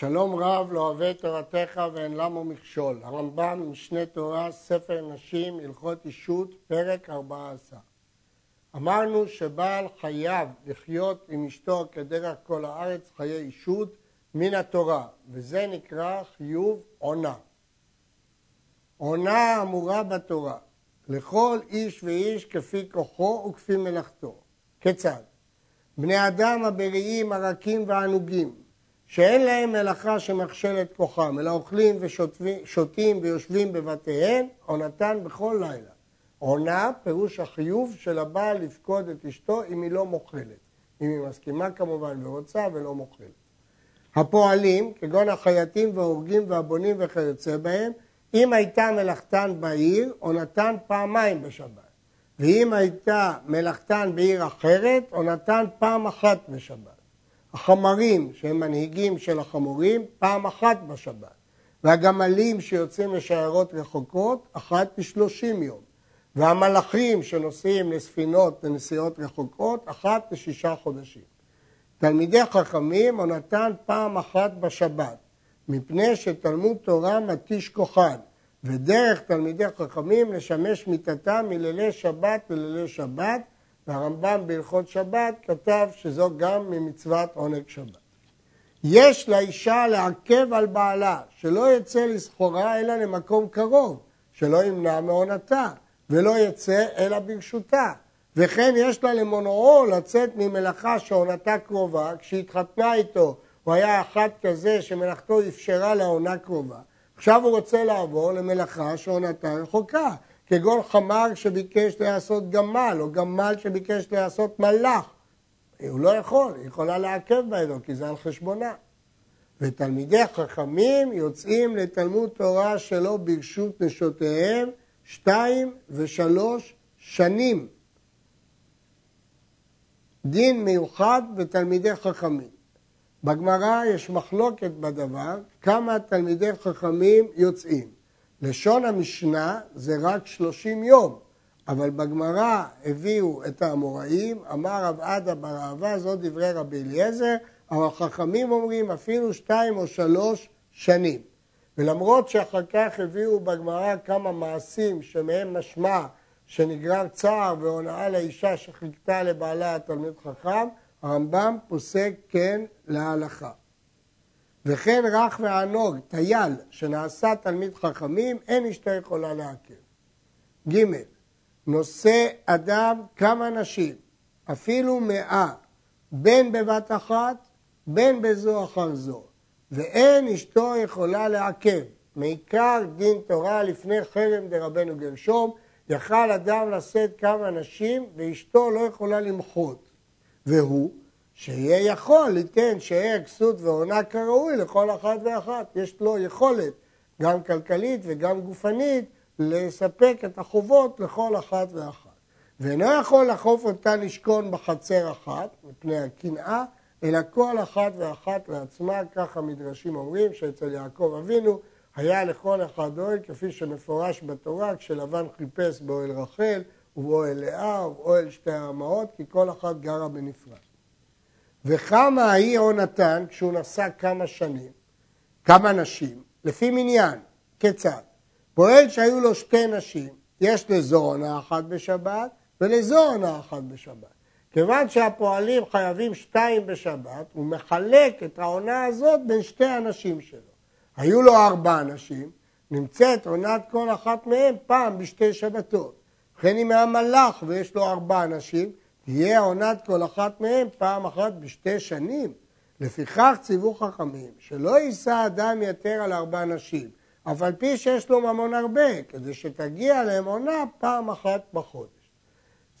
שלום רב לא אוהב תורתך ואין למו מכשול. הרמב"ם, משנה תורה, ספר נשים, הלכות אישות, פרק 14. אמרנו שבעל חייב לחיות עם אשתו כדרך כל הארץ חיי אישות מן התורה, וזה נקרא חיוב עונה. עונה אמורה בתורה, לכל איש ואיש כפי כוחו וכפי מלאכתו. כיצד? בני אדם הבריאים, הרכים והענוגים, שאין להם מלאכה שמכשלת כוחם, אלא אוכלים ושותים ויושבים בבתיהם, עונתן בכל לילה. עונה, פירוש החיוב של הבעל לפקוד את אשתו אם היא לא מוכלת. אם היא מסכימה כמובן ורוצה ולא מוכלת. הפועלים, כגון החייטים וההורגים והבונים וכיוצא בהם, אם הייתה מלאכתן בעיר, עונתן פעמיים בשבת. ואם הייתה מלאכתן בעיר אחרת, עונתן פעם אחת בשבת. החמרים שהם מנהיגים של החמורים, פעם אחת בשבת. והגמלים שיוצאים לשיירות רחוקות, אחת לשלושים יום. והמלאכים שנוסעים לספינות לנסיעות רחוקות, אחת לשישה חודשים. תלמידי חכמים עונתן פעם אחת בשבת, מפני שתלמוד תורה מתיש כוחן, ודרך תלמידי חכמים לשמש מיתתם מלילי שבת ללילי שבת, והרמב"ם בהלכות שבת כתב שזו גם ממצוות עונג שבת. יש לאישה לעכב על בעלה, שלא יצא לסחורה אלא למקום קרוב, שלא ימנע מעונתה, ולא יצא אלא ברשותה. וכן יש לה למונעו לצאת ממלאכה שעונתה קרובה, כשהתחתנה איתו הוא היה אחד כזה שמלאכתו אפשרה לעונה קרובה. עכשיו הוא רוצה לעבור למלאכה שעונתה רחוקה. כגון חמר שביקש לעשות גמל, או גמל שביקש לעשות מלאך. הוא לא יכול, היא יכולה לעכב בעדו, כי זה על חשבונה. ותלמידי חכמים יוצאים לתלמוד תורה שלא ברשות נשותיהם שתיים ושלוש שנים. דין מיוחד בתלמידי חכמים. בגמרא יש מחלוקת בדבר, כמה תלמידי חכמים יוצאים. לשון המשנה זה רק שלושים יום, אבל בגמרא הביאו את האמוראים, אמר רב עדה בר אהבה, זאת דברי רבי אליעזר, אבל החכמים אומרים אפילו שתיים או שלוש שנים. ולמרות שאחר כך הביאו בגמרא כמה מעשים שמהם משמע שנגרר צער והונאה לאישה שחיכתה לבעלה התלמיד חכם, הרמב"ם פוסק כן להלכה. וכן רך וענוג, טייל, שנעשה תלמיד חכמים, אין אשתו יכולה לעכב. ג. נושא אדם כמה נשים, אפילו מאה, בין בבת אחת, בין בזו אחר זו, ואין אשתו יכולה לעכב. מעיקר דין תורה לפני חרם דרבנו גרשום, יכל אדם לשאת כמה נשים ואשתו לא יכולה למחות. והוא שיהיה יכול ליתן שיהיה כסות ועונה כראוי לכל אחת ואחת. יש לו יכולת, גם כלכלית וגם גופנית, לספק את החובות לכל אחת ואחת. ואינו יכול לחוף אותה לשכון בחצר אחת, מפני הקנאה, אלא כל אחת ואחת לעצמה, כך המדרשים אומרים, שאצל יעקב אבינו היה לכל אחד אוהל, כפי שמפורש בתורה, כשלבן חיפש באוהל רחל, ובאוהל לאה, ובאוהל שתי האמהות, כי כל אחת גרה בנפרד. וכמה ההיא עונתן כשהוא נשא כמה שנים, כמה נשים, לפי מניין, כיצד? פועל שהיו לו שתי נשים, יש לזו עונה אחת בשבת ולזו עונה אחת בשבת. כיוון שהפועלים חייבים שתיים בשבת, הוא מחלק את העונה הזאת בין שתי הנשים שלו. היו לו ארבע נשים, נמצאת עונת כל אחת מהן פעם בשתי שבתות. וכן אם היה מלאך ויש לו ארבע נשים, תהיה עונת כל אחת מהן פעם אחת בשתי שנים. לפיכך ציוו חכמים שלא יישא אדם יתר על ארבע נשים, אף על פי שיש לו ממון הרבה, כדי שתגיע להם עונה פעם אחת בחודש.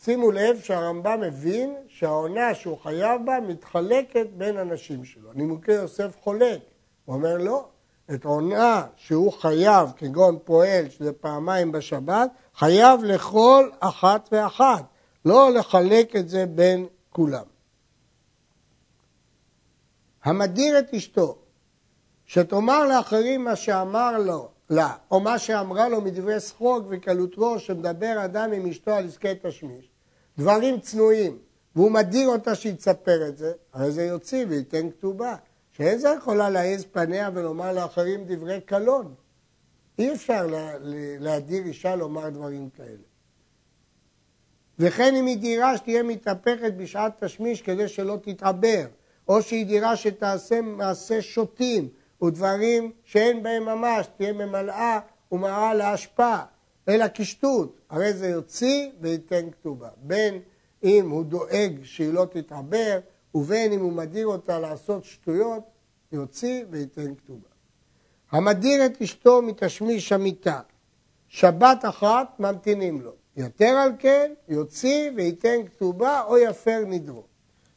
שימו לב שהרמב"ם מבין שהעונה שהוא חייב בה מתחלקת בין הנשים שלו. נימוקי יוסף חולק, הוא אומר לא, את עונה שהוא חייב, כגון פועל, שזה פעמיים בשבת, חייב לכל אחת ואחת. לא לחלק את זה בין כולם. המדיר את אשתו, שתאמר לאחרים מה שאמר לו, לה, או מה שאמרה לו מדברי שחוק וקלות ראש, שמדבר אדם עם אשתו על עסקי תשמיש, דברים צנועים, והוא מדיר אותה שיצפר את זה, הרי זה יוציא וייתן כתובה, שאין זה יכולה להעז פניה ולומר לאחרים דברי קלון. אי אפשר להדיר אישה לומר דברים כאלה. וכן אם היא דירה שתהיה מתהפכת בשעת תשמיש כדי שלא תתעבר, או שהיא דירה שתעשה מעשה שוטים ודברים שאין בהם ממש, תהיה ממלאה ומראה להשפעה, אלא קשטות, הרי זה יוציא וייתן כתובה. בין אם הוא דואג שהיא לא תתעבר, ובין אם הוא מדיר אותה לעשות שטויות, יוציא וייתן כתובה. המדיר את אשתו מתשמיש המיטה, שבת אחת ממתינים לו. יתר על כן, יוציא וייתן כתובה או יפר נדרו.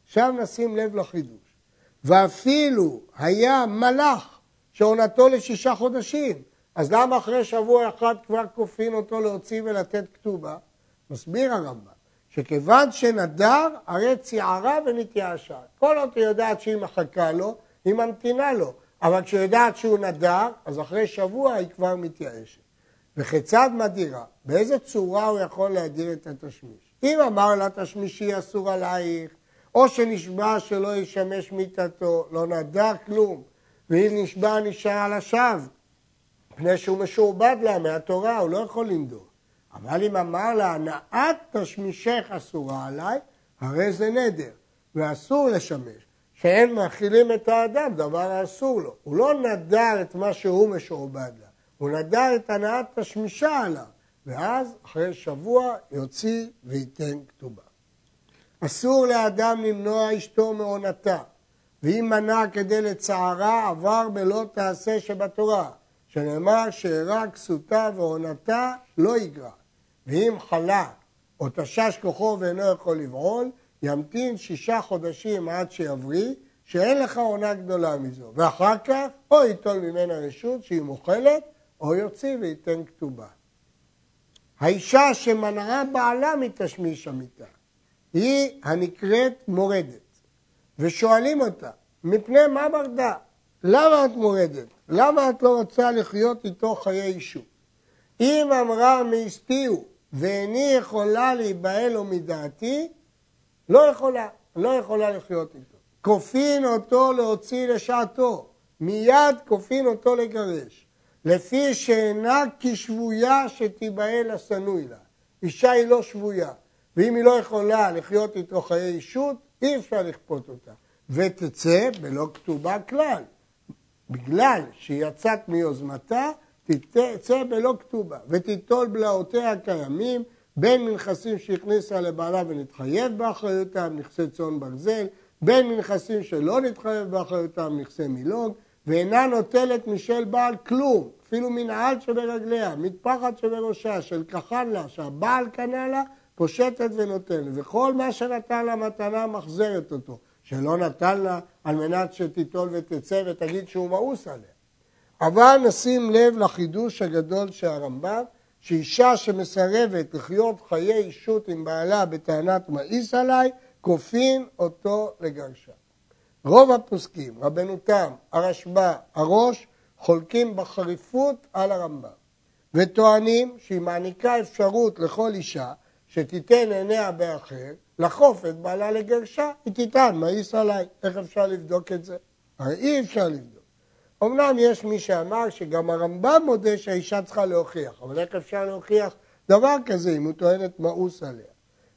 עכשיו נשים לב לחידוש. ואפילו היה מלאך שעונתו לשישה חודשים, אז למה אחרי שבוע אחד כבר כופין אותו להוציא ולתת כתובה? מסביר הרמב"ם, שכיוון שנדר, הרי ציערה ונתייאשה. כל עוד היא יודעת שהיא מחכה לו, היא ממתינה לו. אבל כשהיא יודעת שהוא נדר, אז אחרי שבוע היא כבר מתייאשת. וכיצד מדירה? באיזה צורה הוא יכול להדיר את התשמיש? אם אמר לה תשמישי אסור עלייך, או שנשבע שלא ישמש מיתתו, לא נדר כלום, ואם נשבע נשאר על השווא, מפני שהוא משועבד לה מהתורה, הוא לא יכול לנדור. אבל אם אמר לה, הנעת תשמישך אסורה עליי, הרי זה נדר, ואסור לשמש. שאין מאכילים את האדם, דבר האסור לו. הוא לא נדר את מה שהוא משועבד לה, הוא נדר את הנעת תשמישה עליו, ואז אחרי שבוע יוציא וייתן כתובה. אסור לאדם למנוע אשתו מעונתה, ואם מנע כדי לצערה, עבר בלא תעשה שבתורה, שנאמר שאירע כסותה ועונתה לא יגרע. ואם חלה או תשש כוחו ואינו יכול לבעול, ימתין שישה חודשים עד שיבריא, שאין לך עונה גדולה מזו. ואחר כך, או ייטול ממנה רשות שהיא מוכלת, או יוציא וייתן כתובה. האישה שמנעה בעלה מתשמיש המיטה, היא הנקראת מורדת. ושואלים אותה, מפני מה מרדה? למה את מורדת? למה את לא רוצה לחיות איתו חיי אישות? אם אמרה מאשתי הוא ואיני יכולה להיבהל לו מדעתי, לא יכולה, לא יכולה לחיות איתו. כופין אותו להוציא לשעתו, מיד כופין אותו לגרש, לפי שאינה כשבויה שתיבהל השנוי לה. אישה היא לא שבויה, ואם היא לא יכולה לחיות איתו חיי אישות, אי אפשר לכפות אותה. ותצא בלא כתובה כלל. בגלל שהיא יצאת מיוזמתה, תצא בלא כתובה, ותיטול בלעותיה הקיימים, בין מנכסים שהכניסה לבעלה ונתחייב באחריותם, נכסי צאן ברזל, בין מנכסים שלא נתחייב באחריותם, נכסי מילוג, ואינה נוטלת משל בעל כלום, אפילו מנעל שברגליה, מטפחת שבראשה, של כחן לה, שהבעל קנה לה, פושטת ונותנת, וכל מה שנתן לה מתנה מחזרת אותו, שלא נתן לה על מנת שתיטול ותצא ותגיד שהוא מאוס עליה. אבל נשים לב לחידוש הגדול של הרמב"ם, שאישה שמסרבת לחיות חיי אישות עם בעלה בטענת מאיס עליי, כופין אותו לגרשה. רוב הפוסקים, רבנו תם, הרשב"א, הראש, חולקים בחריפות על הרמב"ם, וטוענים שהיא מעניקה אפשרות לכל אישה שתיתן עיניה באחר, לחוף את בעלה לגרשה, היא תיתן מאיס עליי. איך אפשר לבדוק את זה? הרי אי אפשר לבדוק. אמנם יש מי שאמר שגם הרמב"ם מודה שהאישה צריכה להוכיח, אבל איך אפשר להוכיח דבר כזה אם הוא טוען את מאוס עליה?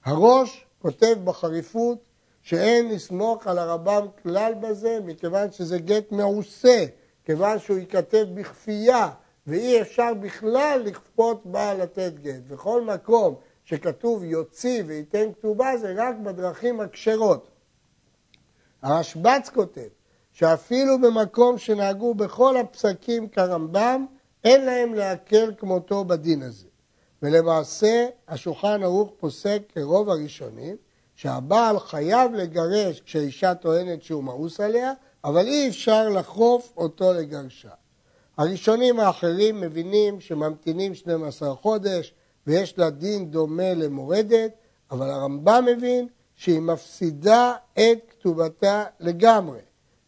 הראש כותב בחריפות שאין לסמוך על הרמב"ם כלל בזה, מכיוון שזה גט מעושה, כיוון שהוא ייכתב בכפייה, ואי אפשר בכלל לכפות בעל לתת גט. בכל מקום שכתוב יוציא וייתן כתובה זה רק בדרכים הכשרות. הרשב"ץ כותב שאפילו במקום שנהגו בכל הפסקים כרמב"ם, אין להם להקל כמותו בדין הזה. ולמעשה השולחן ערוך פוסק כרוב הראשונים, שהבעל חייב לגרש כשאישה טוענת שהוא מאוס עליה, אבל אי אפשר לחוף אותו לגרשה. הראשונים האחרים מבינים שממתינים 12 חודש ויש לה דין דומה למורדת, אבל הרמב"ם מבין שהיא מפסידה את כתובתה לגמרי.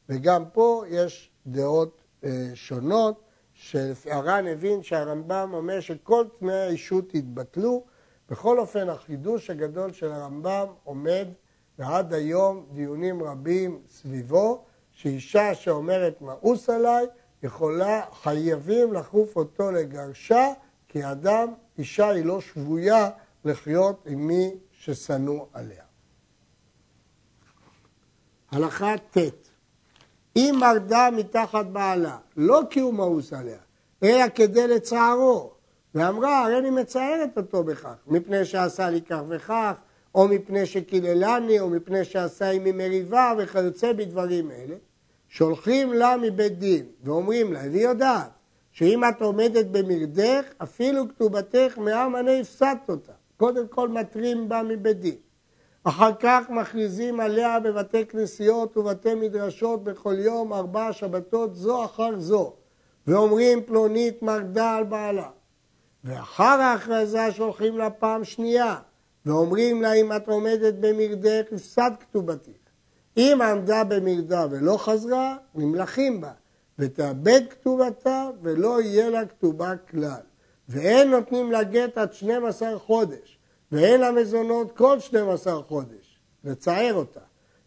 וגם פה יש דעות אה, שונות, שהר"ן הבין שהרמב"ם אומר שכל תנאי האישות יתבטלו. בכל אופן, החידוש הגדול של הרמב"ם עומד, ועד היום דיונים רבים סביבו, שאישה שאומרת מאוס עליי, יכולה, חייבים לחוף אותו לגרשה, כי אדם, אישה היא לא שבויה לחיות עם מי ששנוא עליה. הלכה ט' אם מרדה מתחת בעלה, לא כי הוא מאוס עליה, אלא כדי לצערו, ואמרה, הרי אני מצערת אותו בכך, מפני שעשה לי כך וכך, או מפני שקיללני, או מפני שעשה עמי מריבה, וכיוצא בדברים אלה, שולחים לה מבית דין, ואומרים לה, והיא יודעת, שאם את עומדת במרדך, אפילו כתובתך מעם אני הפסדת אותה. קודם כל מתרים בה מבית דין. אחר כך מכריזים עליה בבתי כנסיות ובתי מדרשות בכל יום ארבע שבתות זו אחר זו, ואומרים פלונית מרדה על בעלה. ואחר ההכרזה שולחים לה פעם שנייה, ואומרים לה אם את עומדת במרדך הפסד כתובתך. אם עמדה במרדה ולא חזרה, נמלכים בה, ותאבד כתובתה ולא יהיה לה כתובה כלל. ואין נותנים לה גט עד 12 חודש, ואין לה מזונות כל 12 חודש, לצער אותה.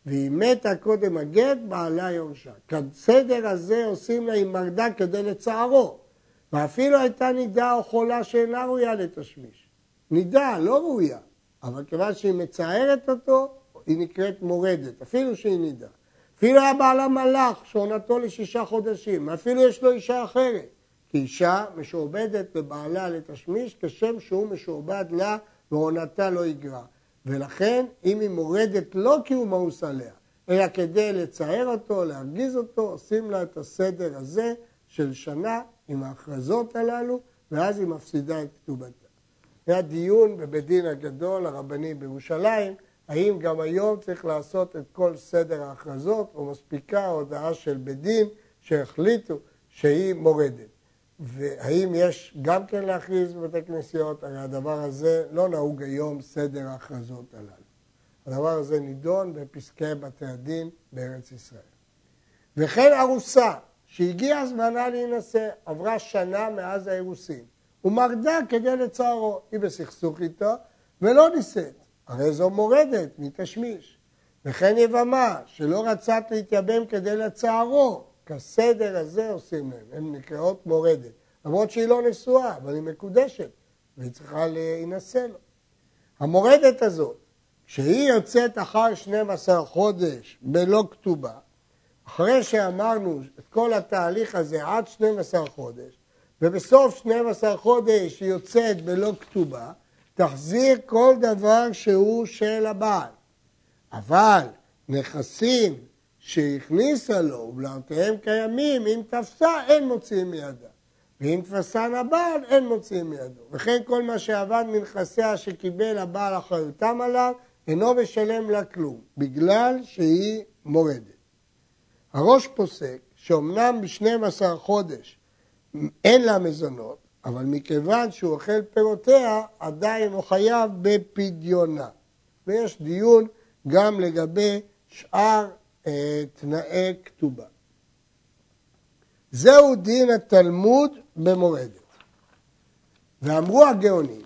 והיא מתה קודם הגט, בעלה יורשה. כסדר הזה עושים לה עם מרדה כדי לצערו. ואפילו הייתה נידה או חולה שאינה ראויה לתשמיש. נידה, לא ראויה, אבל כיוון שהיא מצערת אותו, היא נקראת מורדת, אפילו שהיא נידה. אפילו היה בעלה מלאך שעונתו לשישה חודשים, אפילו יש לו אישה אחרת. כי אישה משועבדת לבעלה לתשמיש כשם שהוא משועבד לה ועונתה לא יגרע. ולכן אם היא מורדת לא כי הוא מאוס עליה, אלא כדי לצער אותו, להרגיז אותו, עושים לה את הסדר הזה של שנה עם ההכרזות הללו, ואז היא מפסידה את כתובתה. היה דיון בבית דין הגדול הרבני בירושלים, האם גם היום צריך לעשות את כל סדר ההכרזות, או מספיקה הודעה של בית דין שהחליטו שהיא מורדת. והאם יש גם כן להכריז בבתי כנסיות, הרי הדבר הזה לא נהוג היום סדר ההכרזות הללו. הדבר הזה נידון בפסקי בתי הדין בארץ ישראל. וכן ארוסה שהגיע זמנה להינשא, עברה שנה מאז האירוסין, ומרדה כדי לצערו, היא בסכסוך איתו ולא נישאת, הרי זו מורדת מתשמיש. וכן יבמה, שלא רצת להתייבם כדי לצערו, כסדר הזה עושים להם, הן נקראות מורדת. למרות שהיא לא נשואה, אבל היא מקודשת, והיא צריכה להינשא לו. המורדת הזאת, שהיא יוצאת אחר 12 חודש בלא כתובה, אחרי שאמרנו את כל התהליך הזה עד 12 חודש, ובסוף 12 חודש היא יוצאת בלא כתובה, תחזיר כל דבר שהוא של הבעל. אבל נכסים שהכניסה לו ובלעותיהם קיימים, אם תפסה אין מוציאים מידה. ואם תפסן הבעל אין מוציאים מידו. וכן כל מה שעבד מנכסיה שקיבל הבעל אחריותם עליו, אינו משלם לה כלום, בגלל שהיא מורדת. הראש פוסק שאומנם ב-12 חודש אין לה מזונות, אבל מכיוון שהוא אוכל פירותיה, עדיין הוא חייב בפדיונה. ויש דיון גם לגבי שאר אה, תנאי כתובה. זהו דין התלמוד במורדת. ואמרו הגאונים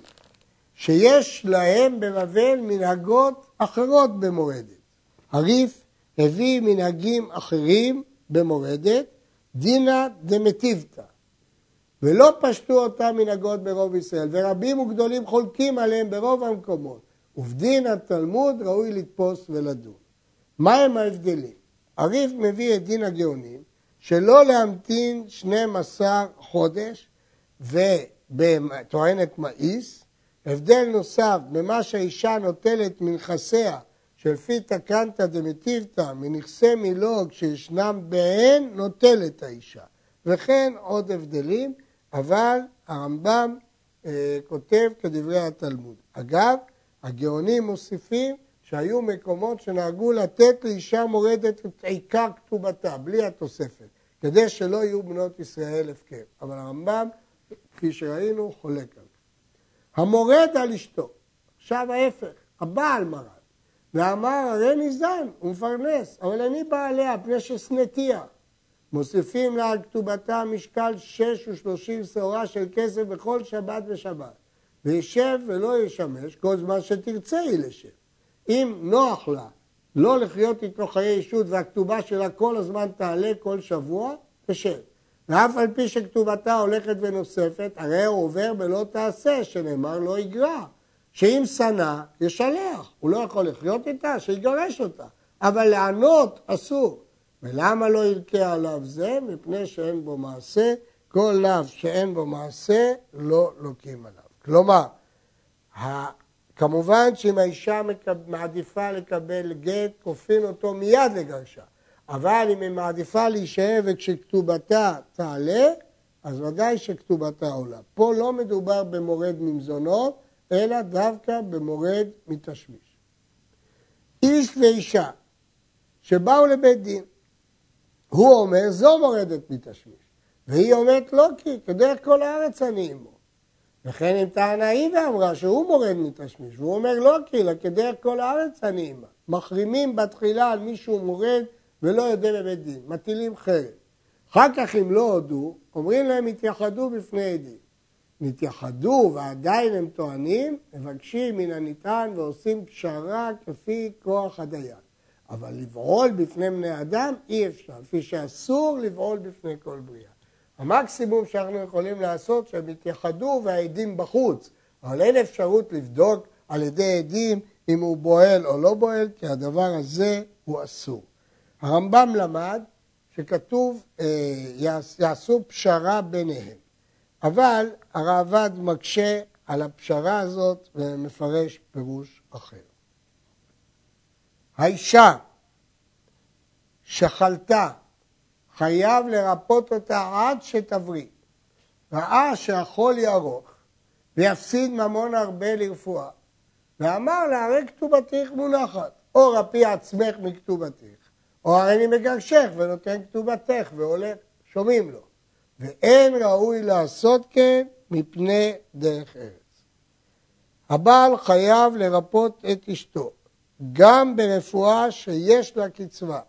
שיש להם בבבל מנהגות אחרות במורדת. הריף הביא מנהגים אחרים במורדת, דינא דמטיבתא. ולא פשטו אותם מנהגות ברוב ישראל, ורבים וגדולים חולקים עליהם ברוב המקומות. ובדין התלמוד ראוי לתפוס ולדון. מהם ההבדלים? הריף מביא את דין הגאונים שלא להמתין 12 חודש ובטוענת מאיס. הבדל נוסף במה שהאישה נוטלת מנכסיה שלפי תקנתא דמטיבתא מנכסי מילוג שישנם בהן נוטלת האישה. וכן עוד הבדלים, אבל הרמב"ם אה, כותב כדברי התלמוד. אגב, הגאונים מוסיפים שהיו מקומות שנהגו לתת לאישה מורדת את עיקר כתובתה, בלי התוספת, כדי שלא יהיו בנות ישראל הפקר. אבל הרמב"ם, כפי שראינו, חולק על זה. המורד על אשתו, עכשיו ההפך, הבעל מרד, ואמר, הרי ניזן, מפרנס, אבל אני בעליה, פני ששנאתיה. מוסיפים לה על כתובתה משקל שש ושלושים שעורה של כסף בכל שבת ושבת. וישב ולא ישמש כל זמן שתרצה היא לשב. אם נוח לה לא לחיות איתו חיי אישות והכתובה שלה כל הזמן תעלה כל שבוע, תשב. ואף על פי שכתובתה הולכת ונוספת, הרי הוא עובר בלא תעשה, שנאמר לא יגרע. שאם שנא, ישלח. הוא לא יכול לחיות איתה, שיגרש אותה. אבל לענות אסור. ולמה לא ילקה עליו זה? מפני שאין בו מעשה. כל לאו שאין בו מעשה, לא לוקים עליו. כלומר, כמובן שאם האישה מעדיפה לקבל גט, כופין אותו מיד לגרשה. אבל אם היא מעדיפה להישאר וכשכתובתה תעלה, אז ודאי שכתובתה עולה. פה לא מדובר במורד ממזונות, אלא דווקא במורד מתשמיש. איש ואישה שבאו לבית דין, הוא אומר, זו מורדת מתשמיש. והיא אומרת, לא כי, כדרך כל הארץ אני עמו. וכן אם טענה היא ואמרה שהוא מורד מתשמיש, והוא אומר, לא כי, אלא כדרך כל הארץ אני עמה. מחרימים בתחילה על מישהו מורד ולא יודע בבית דין, מטילים חרב. אחר כך אם לא הודו, אומרים להם התייחדו בפני עדים. נתייחדו ועדיין הם טוענים, מבקשים מן הנטען ועושים פשרה כפי כוח הדיין. אבל לבעול בפני בני אדם אי אפשר, כפי שאסור לבעול בפני כל בריאה. המקסימום שאנחנו יכולים לעשות שהם יתייחדו והעדים בחוץ, אבל אין אפשרות לבדוק על ידי עדים אם הוא בועל או לא בועל, כי הדבר הזה הוא אסור. הרמב"ם למד שכתוב אה, יעשו פשרה ביניהם, אבל הראב"ד מקשה על הפשרה הזאת ומפרש פירוש אחר. האישה שחלתה חייב לרפות אותה עד שתבריא. ראה שהחול יארוך ויפסיד ממון הרבה לרפואה, ואמר לה, הרי כתובתך מונחת, או רפי עצמך מכתובתך, או הרי אני מגרשך ונותן כתובתך והולך, שומעים לו. ואין ראוי לעשות כן מפני דרך ארץ. הבעל חייב לרפות את אשתו, גם ברפואה שיש לה קצבה.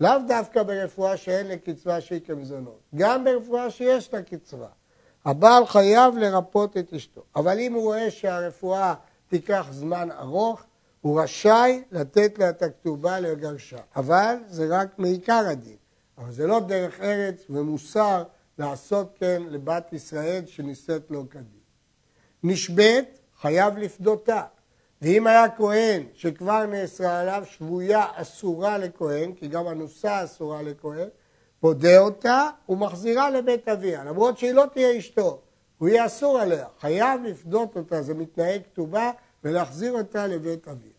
לאו דווקא ברפואה שאין לה קצבה שהיא כמזונות, גם ברפואה שיש לה קצבה. הבעל חייב לרפות את אשתו, אבל אם הוא רואה שהרפואה תיקח זמן ארוך, הוא רשאי לתת לה את הכתובה לגרשה, אבל זה רק מעיקר הדין. אבל זה לא דרך ארץ ומוסר לעשות כן לבת ישראל שנישאת לו כדין. נשבית, חייב לפדותה. ואם היה כהן שכבר נאסרה עליו שבויה אסורה לכהן, כי גם הנוסה אסורה לכהן, פודה אותה ומחזירה לבית אביה, למרות שהיא לא תהיה אשתו, הוא יהיה אסור עליה, חייב לפדות אותה, זה מתנהג כתובה, ולהחזיר אותה לבית אביה.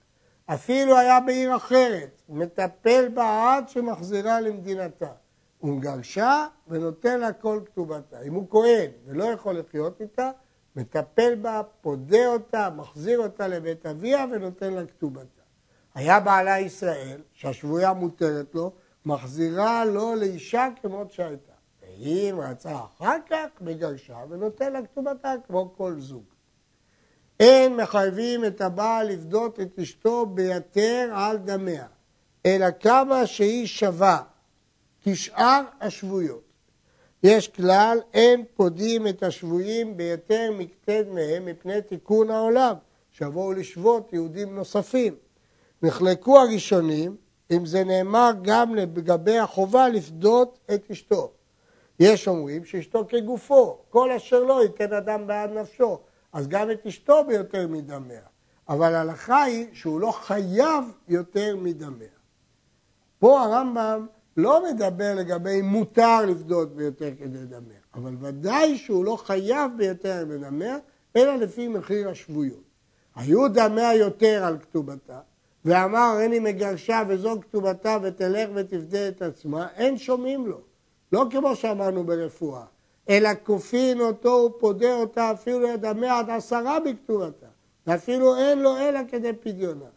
אפילו היה בעיר אחרת, מטפל בה עד שמחזירה למדינתה. הוא מגרשה ונותן לה כל כתובתה. אם הוא כהן ולא יכול לחיות איתה, מטפל בה, פודה אותה, מחזיר אותה לבית אביה ונותן לה כתובתה. היה בעלה ישראל, שהשבויה מותרת לו, מחזירה לו לאישה כמות שהייתה. ואם רצה אחר כך, מגרשה ונותן לה כתובתה כמו כל זוג. אין מחייבים את הבעל לפדות את אשתו ביתר על דמיה, אלא כמה שהיא שווה כשאר השבויות. יש כלל, אין פודים את השבויים ביותר מקטד מהם מפני תיקון העולם, שיבואו לשבות יהודים נוספים. נחלקו הראשונים, אם זה נאמר גם לגבי החובה לפדות את אשתו. יש אומרים שאשתו כגופו, כל אשר לא ייתן אדם בעד נפשו. אז גם את אשתו ביותר מדמיה. אבל ההלכה היא שהוא לא חייב יותר מדמיה. פה הרמב"ם לא מדבר לגבי מותר לפדות ביותר כדי דמיה, אבל ודאי שהוא לא חייב ביותר מדמיה, אלא לפי מחיר השבויות. היו דמיה יותר על כתובתה, ואמר הריני מגרשה וזו כתובתה ותלך ותפדה את עצמה, אין שומעים לו. לא כמו שאמרנו ברפואה, אלא כופין אותו ופודה אותה אפילו ידמה עד עשרה בכתובתה, ואפילו אין לו אלא כדי פדיונה.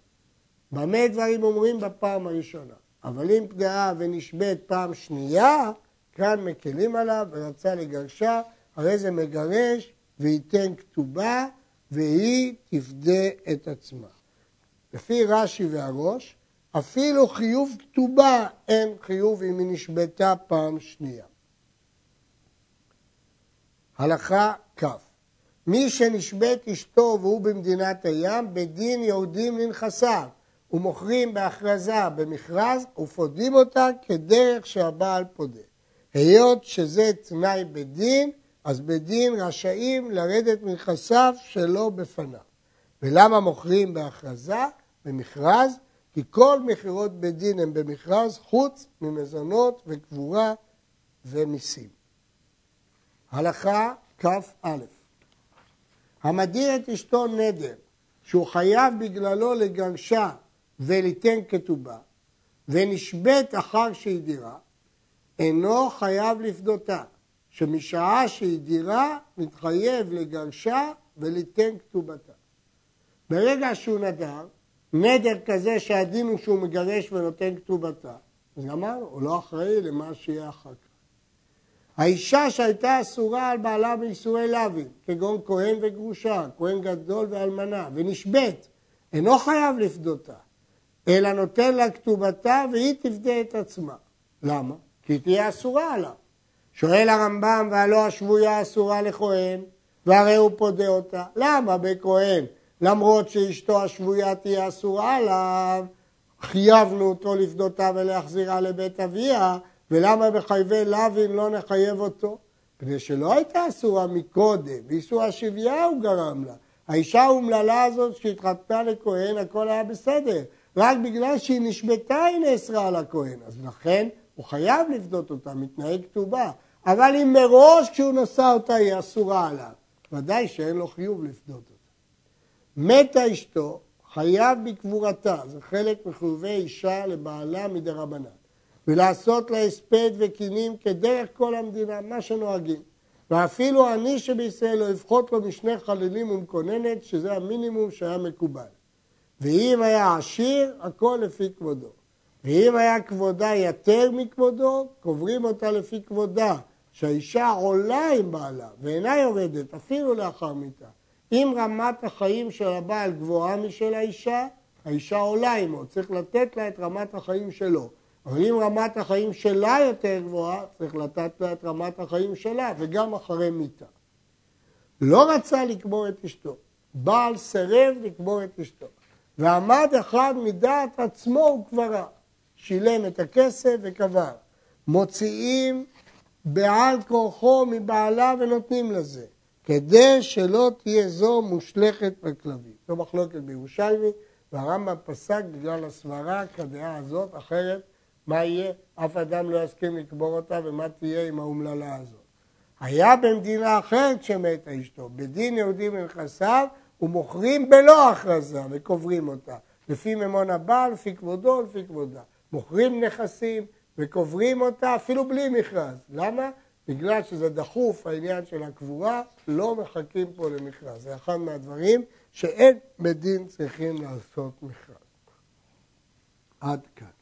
במה דברים אומרים בפעם הראשונה? אבל אם פגעה ונשבית פעם שנייה, כאן מקלים עליו ורצה לגרשה, הרי זה מגרש וייתן כתובה והיא תפדה את עצמה. לפי רש"י והראש, אפילו חיוב כתובה אין חיוב אם היא נשבתה פעם שנייה. הלכה כ' מי שנשבית אשתו והוא במדינת הים, בדין יהודים לנכסיו, ומוכרים בהכרזה במכרז ופודים אותה כדרך שהבעל פודה. היות שזה תנאי בדין, אז בדין רשאים לרדת מנכסיו שלא בפניו. ולמה מוכרים בהכרזה? במכרז? כי כל מכירות בדין הן במכרז חוץ ממזונות וקבורה ומיסים. הלכה כ"א המדיר את אשתו נדר שהוא חייב בגללו לגרשה וליתן כתובה ונשבית אחר שהיא דירה אינו חייב לפדותה שמשעה שהיא דירה מתחייב לגרשה וליתן כתובתה. ברגע שהוא נדר, נדר כזה שהדין הוא שהוא מגרש ונותן כתובתה, אז גמרנו, הוא לא אחראי למה שיהיה אחר כך. האישה שהייתה אסורה על בעלה באיסורי לאווים, כגון כהן וגרושה, כהן גדול ואלמנה, ונשבית, אינו חייב לפדותה, אלא נותן לה כתובתה והיא תפדה את עצמה. למה? כי תהיה אסורה עליו. שואל הרמב"ם, והלא השבויה אסורה לכהן, והרי הוא פודה אותה. למה בכהן, למרות שאשתו השבויה תהיה אסורה עליו, חייבנו אותו לפדותה ולהחזירה לבית אביה, ולמה בחייבי לאווים לא נחייב אותו? כדי שלא הייתה אסורה מקודם, באיסור השבייה הוא גרם לה. האישה האומללה הזאת שהתחתנה לכהן, הכל היה בסדר. רק בגלל שהיא נשבתה היא נאסרה על הכהן. אז לכן הוא חייב לפדות אותה, מתנהג כתובה. אבל אם מראש כשהוא נשא אותה היא אסורה עליו, ודאי שאין לו חיוב לפדות אותה. מתה אשתו, חייב בקבורתה, זה חלק מחיובי אישה לבעלה מדרבנן. ולעשות לה הספד וקינים כדרך כל המדינה, מה שנוהגים. ואפילו עני שבישראל לא יפחות לו משני חללים ומקוננת, שזה המינימום שהיה מקובל. ואם היה עשיר, הכל לפי כבודו. ואם היה כבודה יתר מכבודו, קוברים אותה לפי כבודה, שהאישה עולה עם בעלה ואינה יורדת אפילו לאחר מיתה. אם רמת החיים של הבעל גבוהה משל האישה, האישה עולה עמו, צריך לתת לה את רמת החיים שלו. אבל אם רמת החיים שלה יותר גבוהה, צריך לתת לה את רמת החיים שלה, וגם אחרי מיתה. לא רצה לקבור את אשתו, בעל סירב לקבור את אשתו, ועמד אחד מדעת עצמו וקברה. שילם את הכסף וקבר. מוציאים בעל כורחו מבעלה ונותנים לזה, כדי שלא תהיה זו מושלכת בכלבים. זו מחלוקת בירושלמי, והרמב"ם פסק בגלל הסברה כדעה הזאת, אחרת מה יהיה? אף אדם לא יסכים לקבור אותה ומה תהיה עם האומללה הזאת. היה במדינה אחרת שמתה אשתו, בדין יהודי מנכסיו ומוכרים בלא הכרזה וקוברים אותה, לפי ממון הבעל, לפי כבודו, לפי כבודה. מוכרים נכסים וקוברים אותה אפילו בלי מכרז. למה? בגלל שזה דחוף העניין של הקבורה, לא מחכים פה למכרז. זה אחד מהדברים שאין בדין צריכים לעשות מכרז. עד כאן.